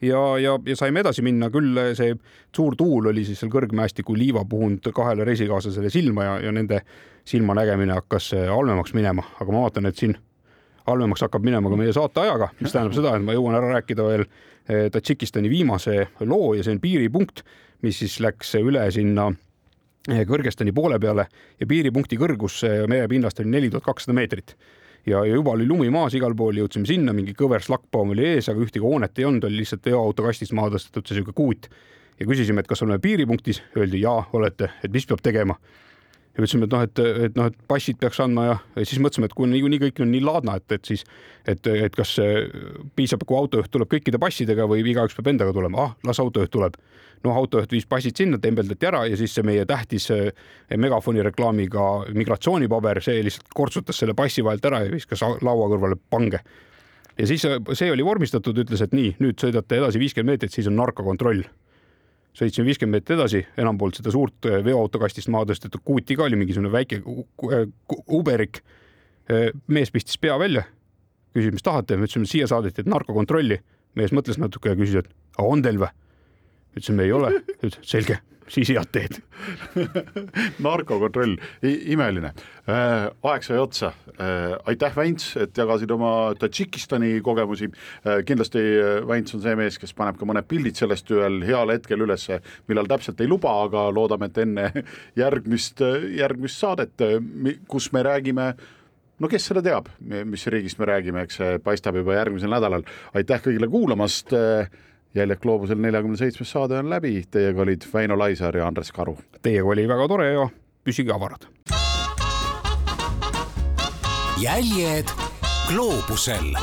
Ja, ja, ja saime edasi minna, küll see suur tuul oli siis seal kõrgmäestiku liiva puhunud kahele reisikaaslasele silma ja, ja nende silmanägemine hakkas halvemaks minema, aga ma vaatan, et siin halvemaks hakkab minema ka meie saateajaga, mis tähendab seda, et ma jõuan ära rääkida veel Tadžikistani viimase loo ja see on piiripunkt, mis siis läks üle sinna eh, Kõrgõzstani poole peale ja piiripunkti kõrgus merepinnast oli neli tuhat kakssada meetrit ja, juba oli lumi maas igal pool, jõudsime sinna, mingi kõver slakkbaum oli ees, aga ühtegi hoonet ei olnud, oli lihtsalt veoauto kastist maha tõstetud see sihuke kuut. ja küsisime, et kas oleme piiripunktis, öeldi jaa, olete, et mis peab tegema ja ütlesime, et noh, et, et noh, et passid peaks andma ja, siis mõtlesime, et kui niikuinii kõik on nii laadna, et, et siis, et, et kas piisab, kui autojuht tuleb kõikide passidega või igaüks peab endaga tulema, ah, las autojuht tuleb. noh, autojuht viis passid sinna, tembeldati ära ja siis see meie tähtis eh, megafoni reklaamiga migratsioonipaber, see lihtsalt kortsutas selle passi vahelt ära ja viskas laua kõrvale pange. Ja siis see oli vormistatud, ütles, et nii, nüüd sõidate edasi viiskümmend meetrit, siis on narkokontroll sõitsime viiskümmend meetrit edasi, enampoolt seda suurt äh, veoautokastist maha tõstetud kuuti ka oli mingisugune väike äh, uberik. Äh, mees pistis pea välja, küsis, mis tahate, me ütlesime, siia saadeti, et narkokontrolli. mees mõtles natuke ja küsis, et on teil või? ütlesime, ei ole. selge siis head teed narkokontroll, imeline. Äh, aeg sai otsa. Äh, aitäh, Väints, et jagasid oma Tadžikistani kogemusi. Äh, kindlasti Väints on see mees, kes paneb ka mõned pildid sellest ühel heal hetkel ülesse, millal täpselt ei luba, aga loodame, et enne järgmist, järgmist saadet, kus me räägime no kes seda teab, mis riigist me räägime, eks see paistab juba järgmisel nädalal. aitäh kõigile kuulamast jäljed gloobusel neljakümne seitsmes saade on läbi, teiega olid Väino Laisaar ja Andres Karu. Teiega oli väga tore ja püsige avarad. jäljed gloobusel